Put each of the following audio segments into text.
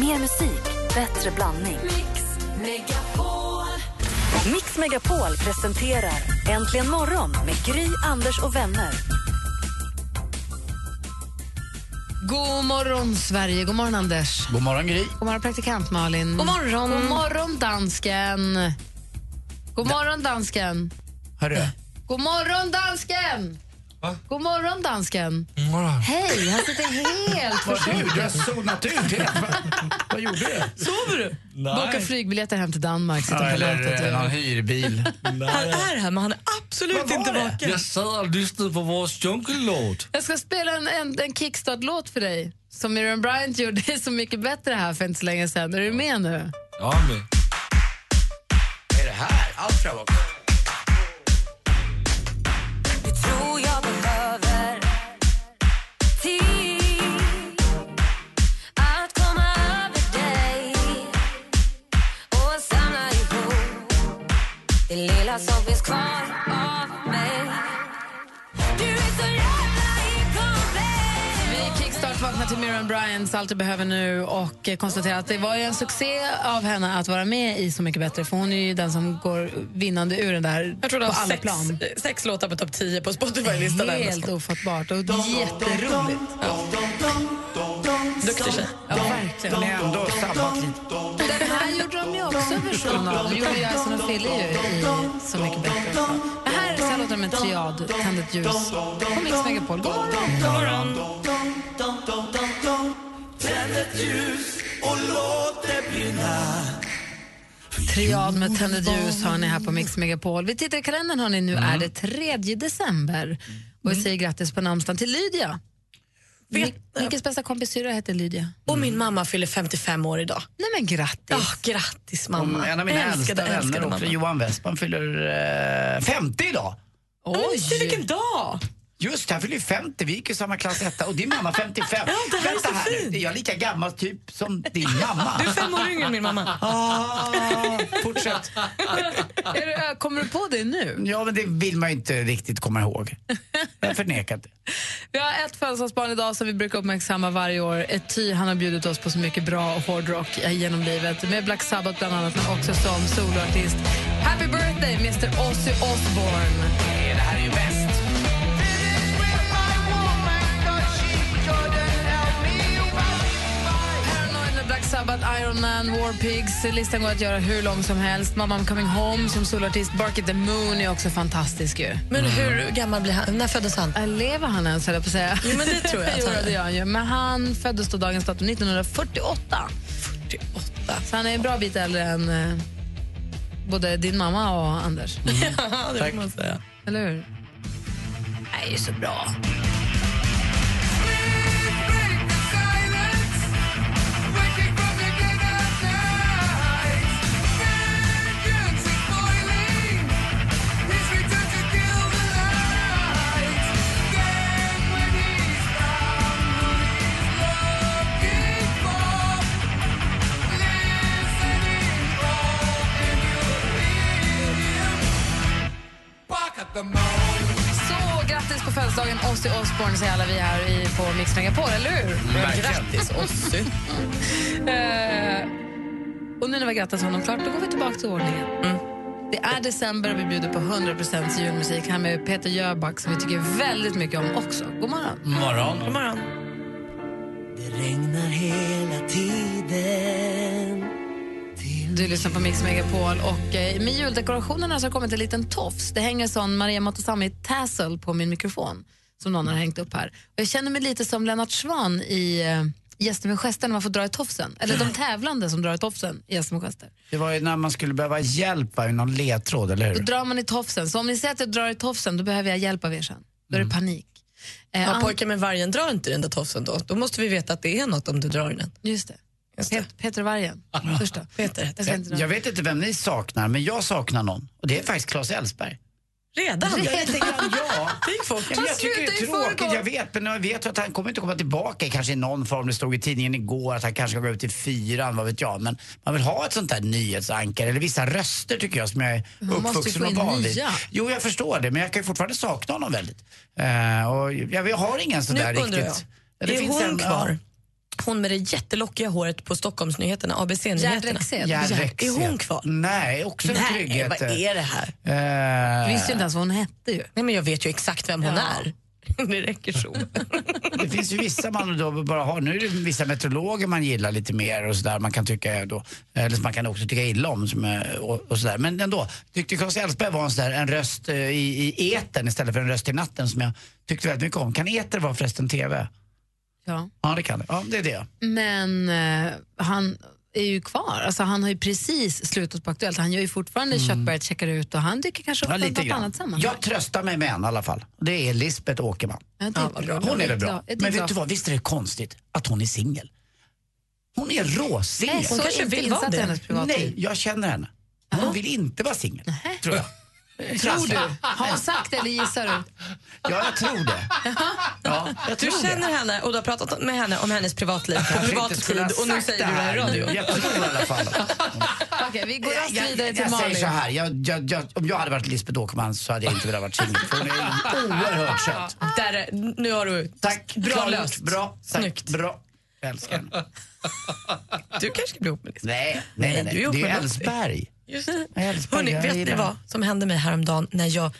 Mer musik, bättre blandning. Mix Megapol presenterar Äntligen morgon med Gry, Anders och vänner. God morgon, Sverige. God morgon, Anders. God morgon Gry. God morgon, praktikant Malin. God morgon, God morgon dansken. God morgon, dansken. Hörru. God morgon, dansken. God morgon, dansken. Hej, han sitter helt Vad du? Du har zonat ut helt. Vad- gjorde du? Sover du? Boka flygbiljetter hem till Danmark. Sitta Ja, på eller någon hyrbil. Han är här, men han är absolut inte det? vaken. Jag satt och lyssnade på vår jungle-låt. Jag ska spela en, en, en kickstart-låt för dig som Miriam Bryant gjorde Så mycket bättre här för inte så länge sedan. Är du med nu? Ja, men. Vad är det här? Allt fram vaknar till Miriam Bryants Allt du behöver nu och konstaterar att det var ju en succé av henne att vara med i Så mycket bättre för hon är ju den som går vinnande ur den där Jag tror det på har alla sex, plan. sex låtar på topp 10 på Spotify-listan. Helt ofattbart och jätteroligt. Duktig tjej. Ja, verkligen. Men ändå sabbat lite. Den här gjorde de ju också en version av. De gjorde ju Ison och Fille ju i Så mycket bättre. Det låter de en triad, Tänd ett ljus, på Mix Megapol. God morgon! Triad med Tänd ett ljus har ni här på Mix Megapol. Vi tittar i kalendern hörni, nu är det 3 december. Och vi säger grattis på namnsdagen till Lydia. Vet- bästa kompis syrra heter Lydia. Och min mamma fyller 55 år idag. Nej men grattis! Ja, grattis mamma. Om en av mina älskade, äldsta vänner älskade också, mamma. Johan Westman, fyller eh, 50 idag. Men se vilken dag! Just det, han fyller ju 50. Vi gick i samma klass etta och din mamma 55. Ja, det här är så här nu, är jag lika gammal typ som din mamma? Du är fem år yngre än min mamma. Ah, fortsätt. Är du, kommer du på det nu? Ja, men det vill man ju inte riktigt komma ihåg. Jag har förnekat det. Vi har ett födelsedagsbarn idag som vi brukar uppmärksamma varje år. Ett ty, han har bjudit oss på så mycket bra hårdrock genom livet. Med Black Sabbath bland annat, men också som soloartist. Happy birthday, Mr Ozzy Osbourne! Iron Man, War Pigs. Listan går att göra hur lång som helst. Mamma I'm coming home som soloartist. Bark at the Moon är också fantastisk ju. Men hur gammal blir han? När föddes han? Äh, Lever han ens, höll jag på att säga? Jo, men det tror jag jo, det gör han ju. Men han föddes då dagens datum 1948. 48. Så han är en bra bit äldre än eh, både din mamma och Anders. Ja, det får man säga. Eller hur? Det är ju så bra. Mix Megapol, eller hur? Grattis, Ozzy. Eh, och nu när vi grattat honom klart, då går vi tillbaka till ordningen. Det är december och vi bjuder på 100% julmusik här med Peter Jöback som vi tycker väldigt mycket om också. God morgon. Morgon. God morgon. Du lyssnar på Mix Megapol och eh, med juldekorationerna så har det kommit en liten tofs. Det hänger sån Maria Montazami tassel på min mikrofon som någon har hängt upp här. Och jag känner mig lite som Lennart Svan i eh, Gäster med gester när man får dra i tofsen. Eller de tävlande som drar i tofsen i Gäster med gester. Det var ju när man skulle behöva hjälp i någon ledtråd, eller Då hur? drar man i tofsen. Så om ni säger att jag drar i tofsen, då behöver jag hjälp av er sen. Då är det panik. Eh, Ja, pojkar med vargen drar inte den där tofsen då. Då måste vi veta att det är något om du drar i den. Just det. Just det. Pet- Peter vargen. Första. Peter. Jag. Jag vet inte vem ni saknar, men jag saknar någon. Och det är faktiskt Claes Elfsberg. Redan? Lite grann, ja. Det gick fort. Ja, men jag tycker det är tråkigt, jag vet. Men jag vet att han kommer inte komma tillbaka kanske i någon form. Det stod i tidningen igår att han kanske ska gå ut i fyran, vad vet jag. Men man vill ha ett sånt där nyhetsankare, eller vissa röster tycker jag som jag är uppvuxen och van vid. Jo, jag förstår det, men jag kan ju fortfarande sakna honom väldigt. Eh, och jag, jag har ingen sån Nu där undrar riktigt. jag, Ja, är hon en, kvar? Hon med det jättelockiga håret på Stockholmsnyheterna, ABC-nyheterna. Gerd Är hon kvar? Nej, också en Nej, trygghet. vad är det här? Eh, Du visste ju inte ens vad hon hette ju. Nej, men jag vet ju exakt vem hon Ja. är. Det räcker så. Det finns ju vissa man då bara har, nu är det vissa meteorologer man gillar lite mer och sådär, man kan tycka då, eller man kan också tycka illa om som, och, och sådär. Men ändå, tyckte Claes Elfsberg var en, sådär, en röst eh, i, i eten istället för en röst i natten som jag tyckte väldigt mycket om. Kan eter vara förresten TV? Ja. Ja det kan det, ja det är det. Men eh, han är ju kvar. Alltså, han har ju precis slutat på Aktuellt. Han gör ju fortfarande Köttberget checkar ut och han dyker kanske upp Ja, lite något annat sammanhang. Jag tröstar mig med en i alla fall. Det är Lisbeth Åkerman. Ja, det bra. Hon är väl bra. Men vet du vad, visst är det konstigt att hon är singel? Hon är råsingel. Hon kanske vill vara det. Nej, jag känner henne. Hon vill inte vara singel, tror jag. Tror du? Har hon sagt det eller gissar du? Ja, jag tror det. Ja, jag Du tror känner det. henne och du har pratat med henne om hennes privatliv på privat tid och nu sagt säger du det här i radio. Jag tror i alla fall. Okej, vi går raskt Jag, vidare jag, till jag säger Malin. så här, jag, jag, jag, om jag hade varit Lisbeth Åkerman så hade jag inte velat vara singel. För hon är oerhört söt. Där, är- nu har du... Tack, Bra klargjort. löst. Bra, tack, Snyggt. bra. Jag älskar henne. Du kanske ska bli ihop med Lisbeth. Nej, nej, nej. du är med Älvsberg. Just det. Hörrni, vet ni vad som hände mig häromdagen när jag,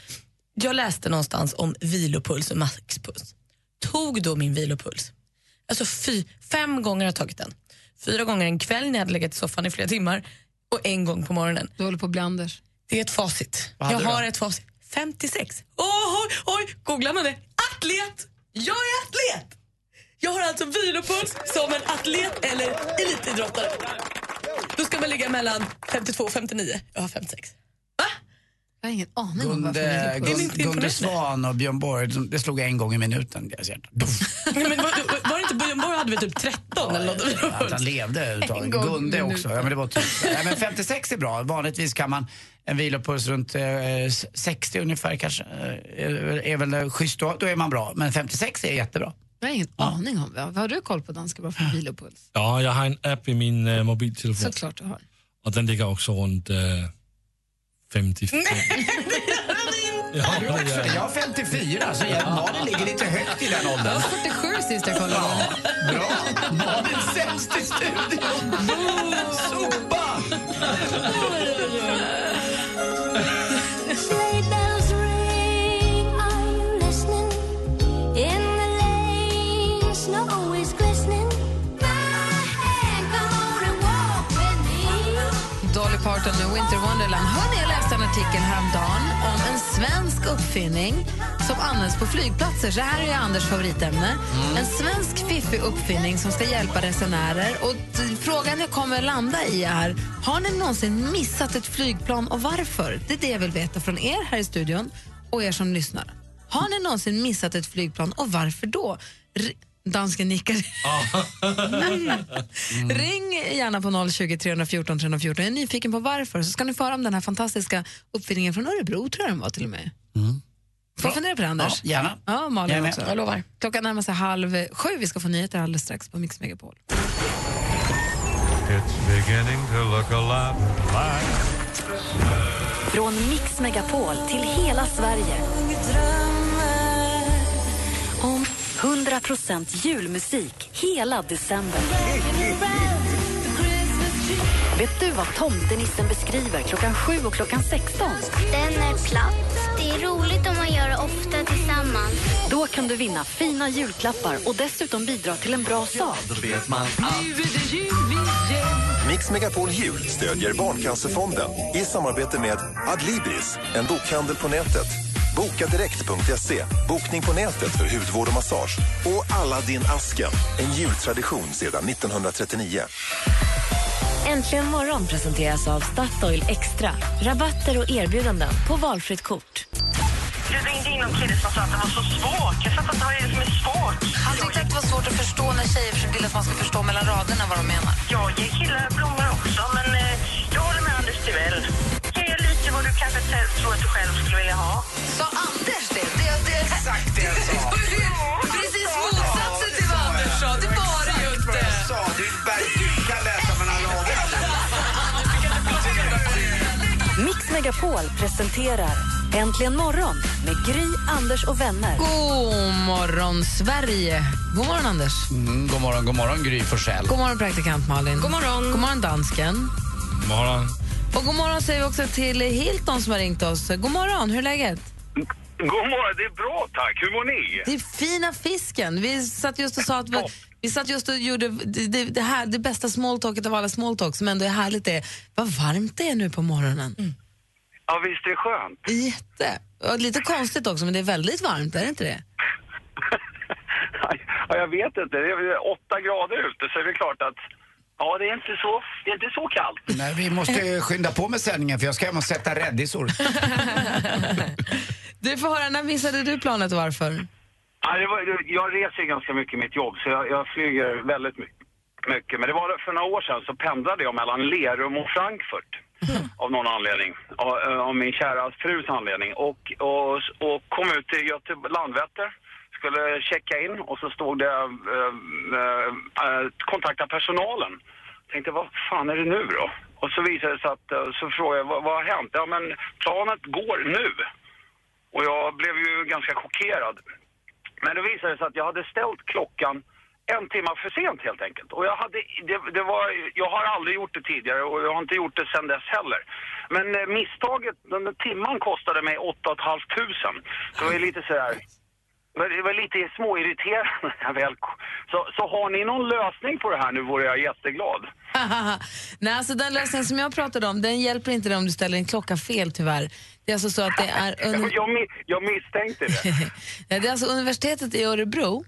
jag läste någonstans om vilopuls och maxpuls. Tog då min vilopuls. Alltså fy, fem gånger har jag tagit den. Fyra gånger en kväll när jag hade legat i soffan i flera timmar och en gång på morgonen. Du håller på att bli Anders. Det är ett facit. Jag har ett facit. 56. Oj, oj, oj, googlar man det? Atlet! Jag är atlet! Jag har alltså vilopuls som en atlet eller elitidrottare. Då ska man ligga mellan 52 och 59. Jag har 56. Va? Jag har ingen aning om varför Gunde, Gunde imponerade? Svan och Björn Borg, de- det slog en gång i minuten deras hjärta. Nej, men var, var det inte Björn Borg hade vi typ 13 eller något? Att han levde överhuvudtaget. Gunde också. Ja, men det var typ. Nej, men 56 är bra. Vanligtvis kan man en vilopuls runt eh, 60 ungefär kanske. Eh, är, väl schysst då, då är man bra. Men 56 är jättebra. Jag har ingen aning om. Vad har du koll på danska bara för vilopuls? Ja, jag har en app i min uh, mobiltelefon Såklart du har. och den ligger också runt uh, 55. Ja, det gör den. Jag har 54 så jag, Malin ligger lite högt i den Jag åldern. var 47 sist jag kollade. Bra! Malin sämst i studion. Sopa! Parton med Winter Wonderland. Hörrni, jag läste en artikel häromdagen om en svensk uppfinning som används på flygplatser. Så här är Anders favoritämne. En svensk fiffig uppfinning som ska hjälpa resenärer. Och frågan jag kommer landa i är, har ni någonsin missat ett flygplan och varför? Det är det jag vill veta från er här i studion och er som lyssnar. Har ni någonsin missat ett flygplan och varför då? Dansken nickar. Ring gärna på 020 314 314. Jag är nyfiken på varför. Så ska ni få höra om den här fantastiska uppfinningen från Örebro, tror jag den var till och med. Får jag fundera på det, Anders? Ja, gärna. Ja, Malin med. också. Jag lovar. Klockan närmar sig halv sju. Vi ska få nyheter alldeles strax på Mix Megapol. It's beginning to look a lot like Från Mix Megapol till hela Sverige. Om 100% julmusik hela december. Vet du vad tomtenissen beskriver klockan 7 och klockan 16? Den är platt. Det är roligt om man gör det ofta tillsammans. Då kan du vinna fina julklappar och dessutom bidra till en bra sak. Mix Megapol Jul stödjer Barncancerfonden i samarbete med Adlibris, en bokhandel på nätet. Bokadirekt.se, bokning på nätet för hudvård och massage. Och Aladdin-asken, en jultradition sedan 1939. Äntligen morgon presenteras av Statoil Extra. Rabatter och erbjudanden på valfritt kort. Det ringde in någon kille som sa att det var så svårt. Jag fattar inte vad det är som är svårt. Han tyckte att det var svårt att förstå när tjejer vill att man ska förstå mellan raderna vad de menar. Jag ger killar blommor också, men eh, jag håller med Anders Timell. Ge lite vad du kanske tror att du själv skulle vilja ha. Sa Anders det? Det, det exakt det jag sa. Precis motsatsen till vad Anders sa. Det var det ju inte. sa, du, du kan läsa mellan raderna. Mix Megapol presenterar Äntligen morgon med Gry, Anders och vänner. God morgon, Sverige. God morgon, Anders. Mm, god morgon, god morgon Gry Forssell. God morgon, praktikant Malin. God morgon. God morgon, dansken. Morgon. Och god morgon säger vi också till Hilton som har ringt oss. God morgon, hur är läget? God morgon, det är bra tack. Hur mår ni? Det är fina fisken. Vi satt just och sa att vi, vi satt just och gjorde det, det, det, här, det bästa smalltalket av alla smalltalk som ändå är härligt är vad varmt det är nu på morgonen. Ja, visst är det skönt? Jätte. Och lite konstigt också, men det är väldigt varmt, är det inte det? Ja, jag vet inte. Det är åtta grader ute så är det klart att ja, det är inte så, det är inte så kallt. Nej, vi måste ju skynda på med sändningen för jag ska hem och sätta räddisor. Du får höra, när missade du planet och varför? Ja, det var, jag reser ganska mycket i mitt jobb så jag, jag flyger väldigt my- mycket. Men det var för några år sedan så pendlade jag mellan Lerum och Frankfurt. Av någon anledning. Av, av min kära frus anledning. Och, och, och kom ut till Göteborg, Landvetter. Skulle checka in och så stod det äh, äh, kontakta personalen. Tänkte vad fan är det nu då? Och så visade det sig att, eh, så frågade jag vad, vad har hänt? Ja men planet går nu. Och jag blev ju ganska chockerad. Men det visade sig att jag hade ställt klockan en timme för sent helt enkelt. Och jag, hade, det, det var, jag har aldrig gjort det tidigare och jag har inte gjort det sedan dess heller. Men eh, misstaget, den där timman kostade mig 8 500. Så det var lite sådär, men det var lite småirriterande. när jag väl ko- Så, så har ni någon lösning på det här nu vore jag jätteglad. Nej, alltså den lösningen som jag pratade om, den hjälper inte dig om du ställer en klocka fel tyvärr. Det är alltså så att det är... Jag, jag misstänkte det. Nej, det är alltså universitetet i Örebro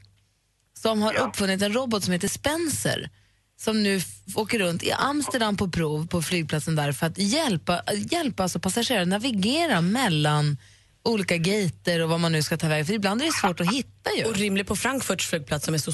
som har uppfunnit en robot som heter Spencer som nu åker runt i Amsterdam på prov på flygplatsen där för att hjälpa, hjälpa alltså passagerare navigera mellan olika gater och vad man nu ska ta vägen. För ibland är det svårt att hitta ju. Och rimlig på Frankfurts flygplats som är så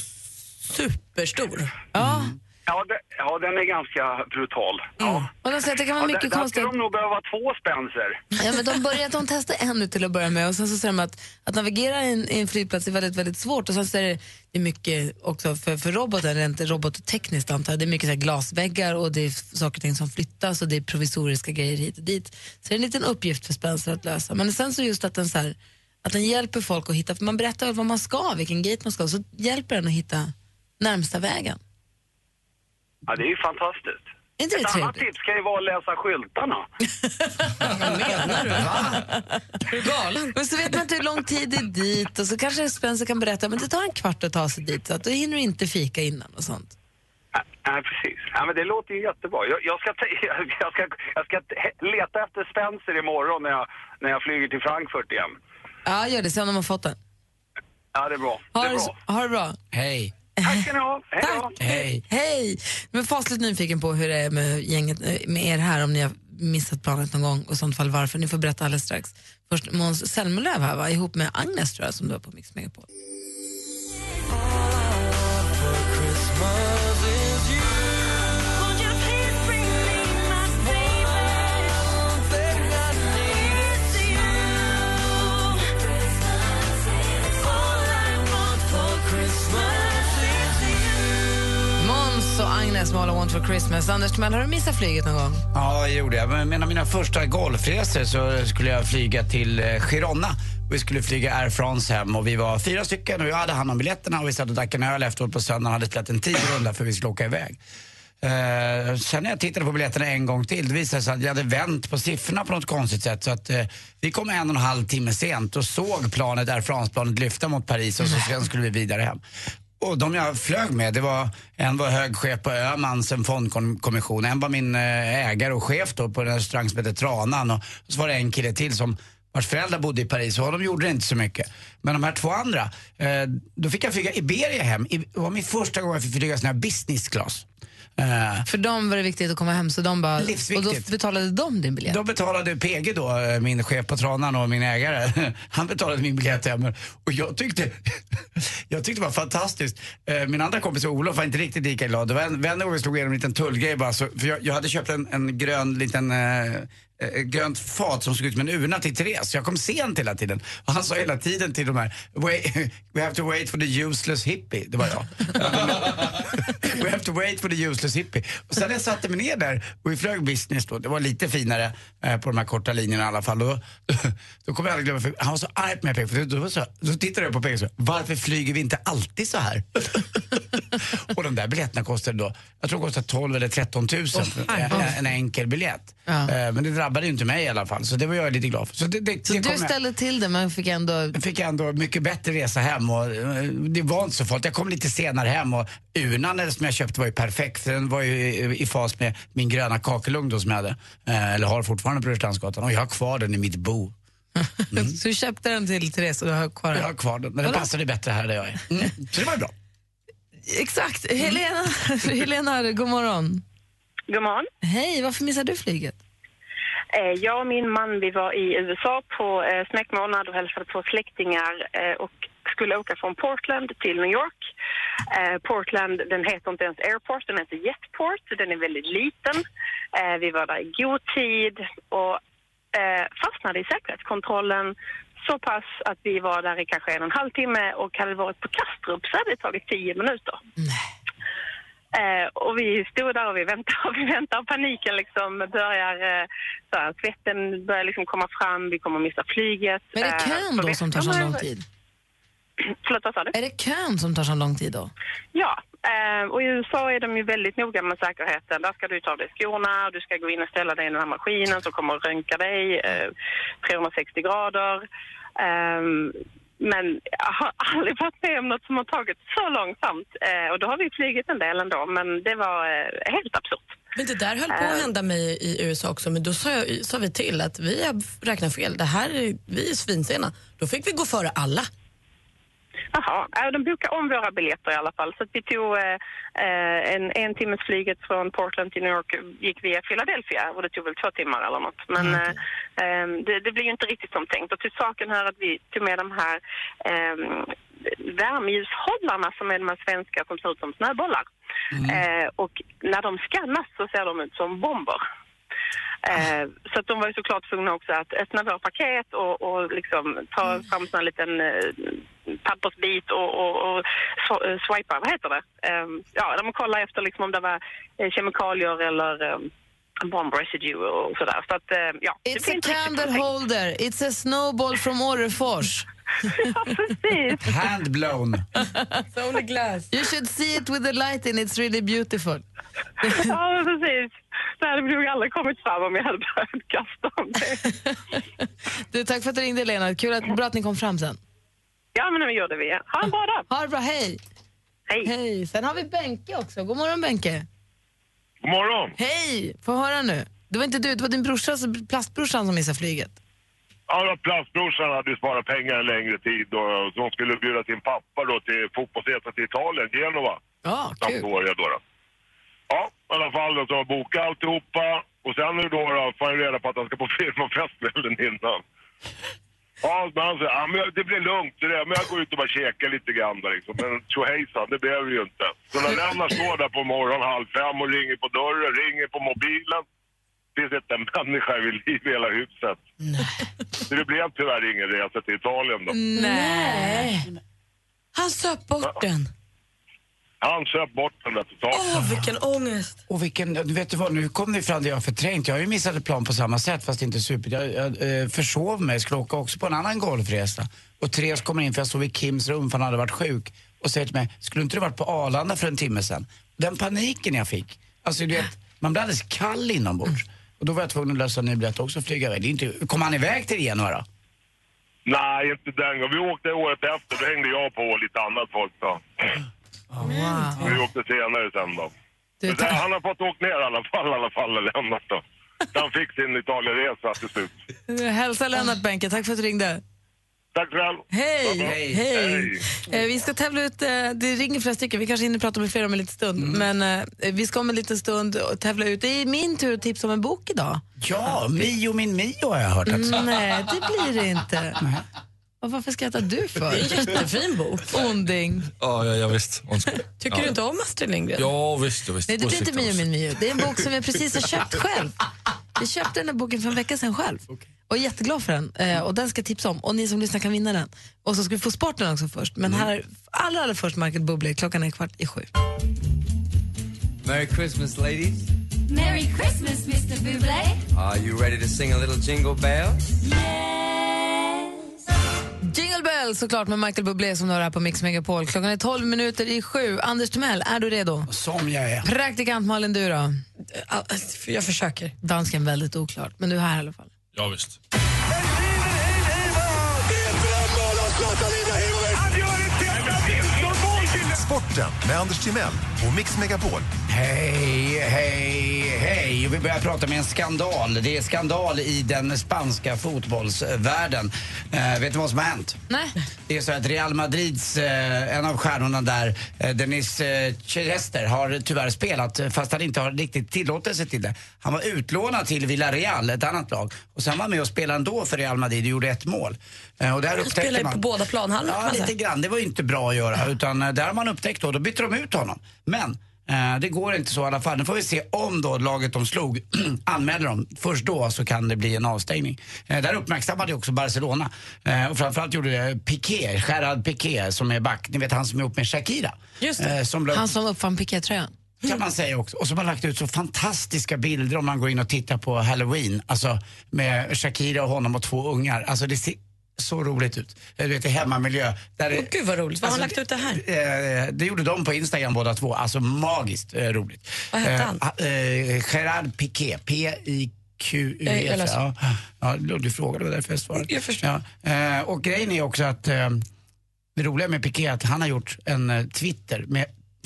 superstor. Ja. Ja, det, ja, den är ganska brutal. Ja. Och de säger att det kan vara Ja, mycket där, där konstigt. skulle de nog behöva två Spencer. Ja, men de, börjar, de testar en nu till att börja med och sen så säger de att, att navigera i en, i en flygplats är väldigt, väldigt svårt och sen så är det, det är mycket också för, för roboten, rent robottekniskt antar jag, det är mycket så här glasväggar och det är saker och ting som flyttas och det är provisoriska grejer hit och dit. Så det är en liten uppgift för Spencer att lösa. Men sen så just att den, så här, att den hjälper folk att hitta, för man berättar väl vad man ska, vilken gate man ska, så hjälper den att hitta närmsta vägen. Ja, det är ju fantastiskt. Är inte Ett annat tips kan ju vara att läsa skyltarna. Är du galen? Men så vet man inte hur lång tid det är dit och så kanske Spencer kan berätta men det tar en kvart att ta sig dit så att då hinner du inte fika innan och sånt. Nej, precis. Ja, men det låter ju jättebra. Jag, jag, ska, jag, ska, jag ska leta efter Spencer imorgon när jag, när jag flyger till Frankfurt igen. Ja, gör det. Se om de har fått den. Ja, det är bra. Det Ha är det, bra. så- ha det bra. Hej. Tack ska ni ha. Hej då. Hej. Hej! Jag är fasligt nyfiken på hur det är med gänget, eh, med er här, om ni har missat planet någon gång och i sånt fall varför. Ni får berätta alldeles strax. Först Måns Zelmerlöw här, va? ihop med Agnes tror jag, som du har på Mix Megapol. For Christmas. Anders Timell, har du missat flyget någon gång? Ja, det gjorde jag. Men en av mina första golfresor så skulle jag flyga till eh, Girona. Vi skulle flyga Air France hem och vi var fyra stycken och jag hade hand om biljetterna och vi satt och drack en öl efteråt på söndagen och hade spelat en tiorunda för vi skulle åka iväg. Eh, sen när jag tittade på biljetterna en gång till, det visade sig att jag hade vänt på siffrorna på något konstigt sätt. Så att eh, vi kom en och en halv timme sent och såg planet, Air France-planet lyfta mot Paris och så sen skulle vi vidare hem. Och de jag flög med, det var en var hög chef på Öhmans, en fondkommission. En var min eh, ägare och chef då på en restaurang som heter Tranan. Och så var det en kille till som vars föräldrar bodde i Paris och de gjorde det inte så mycket. Men de här två andra, eh, då fick jag flyga Iberia hem. I- Det var min första gång jag fick flyga sån här business class. Eh, För dem var det viktigt att komma hem så de bara... Och då betalade de din biljett? Då betalade PG då, eh, min chef på Tranan och min ägare, han betalade min biljett hem. Och jag tyckte, jag tyckte det var fantastiskt. Eh, Min andra kompis Olof var inte riktigt lika glad. Det var en vän vi slog igenom en liten tullgrej bara. Så, för jag, jag hade köpt en, en grön liten eh, eh, grönt fat som såg ut som en urna till Therese. Jag kom sent hela tiden. Och han sa hela tiden till de här, "Wait, we have to wait for the useless hippie. Det var jag. We have to wait for the useless hippie. Och sen jag satte mig ner där och vi flög business då, det var lite finare eh, på de här korta linjerna i alla fall. Då, då kommer jag aldrig glömma, för han var så arg på mig för då, så, då tittade jag på Peg och sa, varför flyger vi inte alltid så här? och de där biljetterna kostade då, jag tror de kostade 12 eller 13 000 för en, en enkel biljett. Ja. Eh, men det drabbade ju inte mig i alla fall, så det var jag lite glad för. Så, det, det, Så det du kommer jag- ställde till det men fick ändå... jag fick ändå mycket bättre resa hem och eh, det var inte så farligt. Jag kom lite senare hem och urnan som jag köpte var ju perfekt. Den var ju i, i fas med min gröna kakelugn då som jag hade. Eh, eller har fortfarande på Rörstrandsgatan och jag har kvar den i mitt bo. Så du köpte den till Therese och du har kvar Jag den? har kvar den, men den passade bättre här där jag är. Mm. Så det var bra. Exakt. Helena, Helena, god morgon. God morgon. Hej, varför missade du flyget? Eh, jag och min man vi var i USA på eh, smekmånad och hälsade på släktingar eh, och skulle åka från Portland till New York. Eh, Portland, den heter inte ens Airport, den heter Jetport. Den är väldigt liten. Eh, vi var där i god tid och eh, fastnade i säkerhetskontrollen så pass att vi var där i kanske en och en halv timme och hade vi varit på Kastrup så hade det tagit tio minuter. Eh, och vi stod där och vi väntade och vi väntade och paniken liksom börjar, eh, så här, svetten börjar liksom komma fram, vi kommer missa flyget. Men är det Eh, kön då som tar så lång tid? Förlåt, vad sa du? Är det kön som tar så lång tid då? Ja, eh, och i USA är de ju väldigt noga med säkerheten. Där ska du ta av dig skorna, du ska gå in och ställa dig i den här maskinen som kommer att röntga dig eh, 360 grader. Men jag har aldrig varit med om något som har tagit så långsamt. Eh, och då har vi flugit en del ändå, men det var eh, helt absurt. Men det där höll på att hända mig i USA också, men då sa, jag, sa vi till att vi har räknat fel. Det här är, vi är svinsena. Då fick vi gå före alla. Jaha, äh, de bokade om våra biljetter i alla fall. Så vi tog eh, eh, en, en timmes flyget från Portland till New York, gick via Philadelphia och det tog väl två timmar eller något. Men eh, eh, det, det blir ju inte riktigt som tänkt. Och till saken här att vi tog med de här eh, värmeljushållarna som är de här svenska som ser ut som snöbollar. Eh, och när de skannas så ser de ut som bomber. Eh, så att de var ju såklart tvungna också att öppna våra paket och, och liksom ta fram en liten eh, pappersbit och, och, och sw- eh, swipa, vad heter det? Eh, ja, de kollade efter liksom om det var eh, kemikalier eller eh, bomb residue och sådär. Så att, eh, ja. det It's a candle holder, it's a snowball from Orrefors. Ja, precis. Handblown. It's only glass. You should see it with the light in, it's really beautiful. ja, precis. Det hade nog aldrig kommit fram om jag hade börjat kasta om det. Du, tack för att du ringde Lena, kul att, bra att ni kom fram sen. Ja, men det gjorde vi. Ha en bra dag. Ha det bra, hej! Hej. Hej! Sen har vi Benke också. God morgon Benke. God morgon. Hej! Få höra nu. Det var inte du, det var din brorsa, plastbrorsan som missade flyget. Ja, plastbrorsan hade ju sparat pengar en längre tid och hon skulle bjuda sin pappa då till fotbollsresa till Italien, Genova. Ja, kul. Sampdoria då, då. Ja, i alla fall så har bokat alltihopa och sen nu då, då får jag reda på att han ska på firmafest kvällen innan. Ja, men han säger, ja, men det blir lugnt, det där. men jag går ut och bara käkar lite grann där liksom. Men tjohejsan, det behöver vi ju inte. Så när Lennart står där på morgonen halv fem och ringer på dörren, ringer på mobilen. Det finns inte en människa vid liv i hela huset. Så det blev tyvärr ingen resa till Italien då. Nej. Han söp bort den. Han söp bort den där totalt. Åh, vilken ångest. Och vilken, du vet du vad, nu kom det fram det jag har förträngt. Jag har ju missat ett plan på samma sätt fast inte super. Jag, jag eh, försov mig, skulle åka också på en annan golfresa. Och Therese kommer in för jag sov i Kims rum för han hade varit sjuk. Och säger till mig, skulle inte du varit på Arlanda för en timme sen? Den paniken jag fick. Alltså du vet, man blir alldeles kall inombords. Och då var jag tvungen att lösa en ny biljett också och flyga iväg. Det är inte, kom han iväg till Genua då? Nej, inte den gången. Vi åkte året efter, då hängde jag på lite annat folk då. Vi åkte senare sen då. Men det, han har fått åka ner i alla fall, i alla fall, Lennart då. Han fick sin Italienresa till slut. Hälsa Lennart Benke, tack för att du ringde. Tack själv. Hej! Hej. Hej! Eh, vi ska tävla ut, eh, det ringer flera stycken, vi kanske hinner prata med fler om en liten stund. Men eh, vi ska om en liten stund och tävla ut. Det är min tur att tipsa om en bok idag. Ja, Mio min Mio har jag hört att Mm, Nej, det blir det inte. Och varför skrattar du för? Det är en jättefin bok. Onding. Ja, ja, ja visst. Tycker ja. du inte om Astrid Lindgren? Ja, visst, ja, visst. Nej, det blir inte Mio min Mio. Det är en bok som jag precis har köpt själv. Jag köpte den här boken för en vecka sedan själv. Och är jätteglad för den. Eh, och den ska jag tipsa om. Och ni som lyssnar kan vinna den. Och så ska vi få sporten också först. Men här, allra, allra först Michael Bublé, klockan är kvart i sju. Merry Christmas, ladies. Merry Christmas, Mr. Bublé. Are you ready to sing a little jingle bell? Jingle Bell såklart med Michael Bublé som du har här på Mix Megapol. Klockan är 12 minuter i sju. Anders Timell, är du redo? Som jag är. Praktikant Malin, du då? Jag försöker. Dansken väldigt oklart, men du är här i alla fall. Ja, visst. Sporten med Anders Timell och Mix Megapol. Hej, hej, hej. Vi börjar prata med en skandal. Det är skandal i den spanska fotbollsvärlden. Eh, vet du vad som har hänt? Nej. Det är så att Real Madrids, eh, en av stjärnorna där, eh, Denis eh, Chester, har tyvärr spelat fast han inte har riktigt tillåtelse till det. Han var utlånad till Villarreal, ett annat lag. Och sen var han med och spelade ändå för Real Madrid och gjorde ett mål. Eh, och där upptäckte spelar ju man... på båda planhalvorna. Ja, lite grann. Det var inte bra att göra. Utan eh, där har man upptäckt då, då bytte de ut honom. Men eh, det går inte så i alla fall. Nu får vi se om då laget de slog anmäler dem. Först då så kan det bli en avstängning. Eh, där uppmärksammade ju också Barcelona. Eh, och framförallt gjorde det Piqué, Gerard Piqué som är back. Ni vet han som är ihop med Shakira. Just Eh, som Han som uppfann pikétröjan. kan man säga också. Och som har lagt ut så fantastiska bilder om man går in och tittar på Halloween. Alltså med Shakira och honom och två ungar. Alltså det ser så roligt ut. Eh, Du vet i hemmamiljö. Där det- Gud vad roligt. Vad har han lagt ut det här? Eh, det gjorde de på Instagram båda två. Alltså magiskt eh, roligt. Vad hette han? Eh, eh, Gerard Piqué. P-I-Q-U-E. Eh. Ja, ja, du frågade, det var därför jag svarade. Jag förstår. Ja. Eh, och grejen är också att eh, det roliga med Piqué är att han har gjort en eh, Twitter med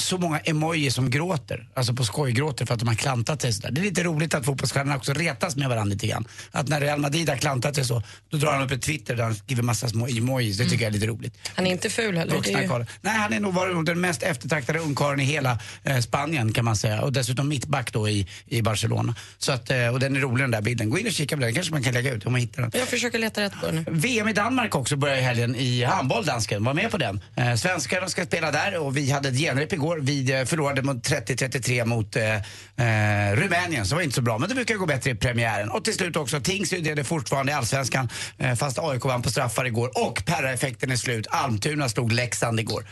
så många emojis som gråter, alltså på skoj gråter för att de har klantat sig sådär. Det är lite roligt att fotbollsstjärnorna också retas med varandra lite grann. Att när Real Madrid har klantat sig så, då drar han upp ett Twitter där han skriver massa små emojis. Det tycker jag är lite roligt. Han är inte ful heller. Vuxna ju... Nej, han är nog varit den mest eftertraktade ungkarlen i hela eh, Spanien kan man säga. Och dessutom mittback då i, i Barcelona. Så att, eh, och den är rolig den där bilden. Gå in och kika på den, kanske man kan lägga ut om man hittar den. Jag försöker leta rätt på det nu. VM i Danmark också börjar i helgen i handboll, dansken. Var med på den. Eh, svenskarna ska spela där och vi hade ett genrep igår. Vi eh, förlorade mot 30-33 mot eh, eh, Rumänien, så det var inte så bra. Men det brukar gå bättre i premiären. Och till slut också, Tingsryd är det fortfarande i Allsvenskan. Eh, fast AIK vann på straffar igår. Och Perra-effekten är slut. Almtuna slog Leksand igår.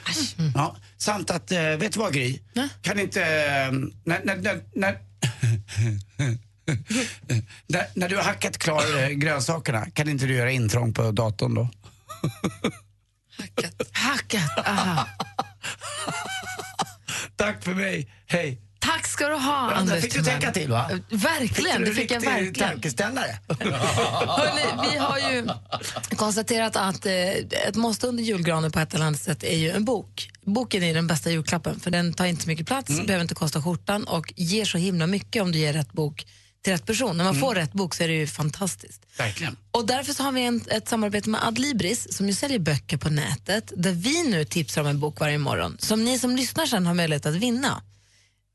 Ja, samt att, eh, vet du vad Gry? Kan inte... Eh, när, när, när, när, när, när du har hackat klar grönsakerna, kan inte du göra intrång på datorn då? Hackat, aha. Tack för mig, hej. Tack ska du ha, Ja, Anders fick du tänka till va? Verkligen, det fick jag verkligen. tankeställare. Hörrni, vi har ju konstaterat att eh, ett måste under julgranen på ett eller annat sätt är ju en bok. Boken är den bästa julklappen för den tar inte så mycket plats, behöver inte kosta skjortan och ger så himla mycket om du ger rätt bok till rätt person. När man får rätt bok så är det ju fantastiskt. Verkligen. Och därför så har vi en, ett samarbete med Adlibris som ju säljer böcker på nätet där vi nu tipsar om en bok varje morgon som ni som lyssnar sen har möjlighet att vinna.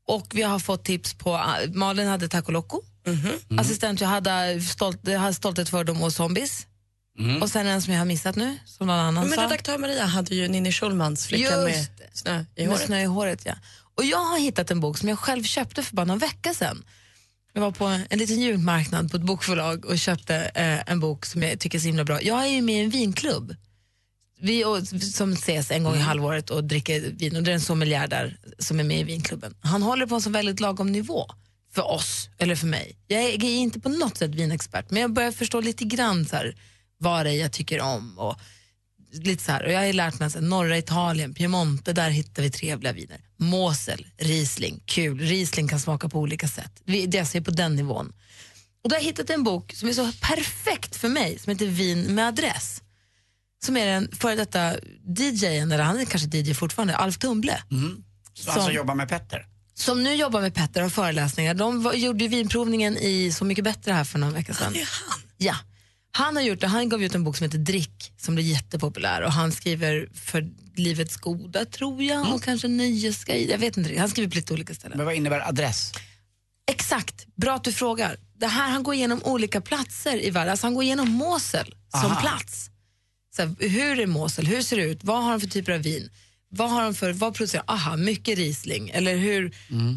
Och vi har fått tips på, ah, Malin hade Taco Loco, assistent jag hade, stolt, jag hade Stolthet, fördom och zombies. Och sen en som jag har missat nu, som någon annan Men sa. redaktör Maria hade ju Ninni Schulmans, flickan med snö i Med håret. snö i håret, ja. Och jag har hittat en bok som jag själv köpte för bara någon vecka sedan. Jag var på en liten julmarknad på ett bokförlag och köpte eh, en bok som jag tycker är så himla bra. Jag är ju med i en vinklubb vi och, som ses en gång i halvåret och dricker vin och det är en sommelier där som är med i vinklubben. Han håller på en så väldigt lagom nivå för oss, eller för mig. Jag är, jag är inte på något sätt vinexpert men jag börjar förstå lite grann så här, vad det är jag tycker om och lite så här. Och jag har lärt mig att norra Italien, Piemonte, där hittar vi trevliga viner. Mosel, Riesling, kul. Riesling kan smaka på olika sätt. Det är på den nivån. Och då har jag hittat en bok som är så perfekt för mig som heter Vin med adress. Som är den före detta DJen, eller han är kanske DJ fortfarande, Alf Tumble. Så alltså Som- jobbar med Petter. Som nu jobbar med Petter och föreläsningar. De var, gjorde ju vinprovningen i Så mycket bättre här för några veckor sedan. Ja. Han har gjort det. Han gav ut en bok som heter Drick som blev jättepopulär och han skriver för Livets Goda tror jag och kanske Nöjesguide. Jag vet inte. Han skriver på lite olika ställen. Men vad innebär adress? Exakt, bra att du frågar. Det här, han går igenom olika platser i världen. Alltså han går igenom Mosel som Aha. plats. Så här, hur är Mosel? Hur ser det ut? Vad har de för typer av vin? Vad har de för, vad producerar Aha, mycket Riesling. Eller hur?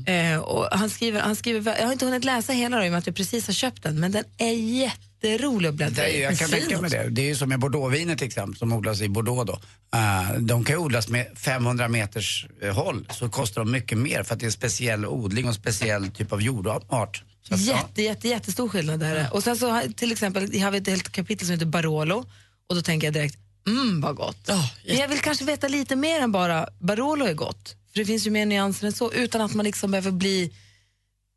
Eh, och han skriver, han skriver, jag har inte hunnit läsa hela då, i och med att jag precis har köpt den, men den är jätte, jätterolig att bläddra Det är, i. jag kan tänka mig det. Det är ju som med bordeauxviner till exempel, som odlas i Bordeaux då. Eh, de kan odlas med 500 meters eh, håll, så kostar de mycket mer för att det är en speciell odling och en speciell typ av jordart. Så att, ja. Jätte, jätte, jättestor skillnad där. Och sen så har, till exempel, har vi ett helt kapitel som heter Barolo och då tänker jag direkt, mm vad gott. Men jag vill kanske veta lite mer än bara Barolo är gott. För det finns ju mer nyanser än så utan att man liksom behöver bli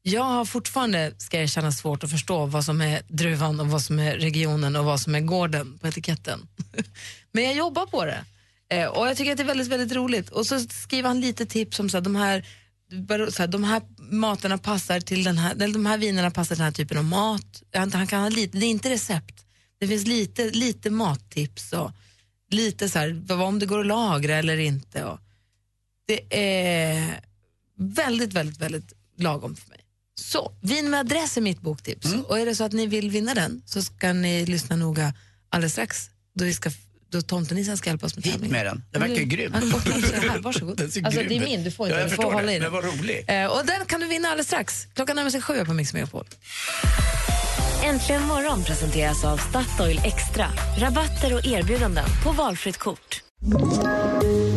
jag har fortfarande, ska jag känna svårt att förstå vad som är druvan och vad som är regionen och vad som är gården på etiketten. Men jag jobbar på det. Eh, och jag tycker att det är väldigt, väldigt roligt. Och så skriver han lite tips om så här, de här så här, de här materna passar till den här, eller de här vinerna passar till den här typen av mat. Han, han kan ha lite, det är inte recept. Det finns lite, lite mattips och lite så här, vad om det går att lagra eller inte. Och det är väldigt, väldigt, väldigt lagom för mig. Så, vin med adress är mitt boktips. Och är det så att ni vill vinna den så ska ni lyssna noga alldeles strax då, vi ska, då tomtenissen ska hjälpa oss med tävlingen. med den. Den verkar ju grym. Ja, kanske det här, varsågod. Den ser Alltså, grym det är min, du får Ja, inte. jag du får hålla det. i den. Men vad rolig. Eh, och den kan du vinna alldeles strax. Klockan närmar sig sju på Mix Megapol. Äntligen morgon presenteras av Statoil Extra. Rabatter och erbjudanden på valfritt kort.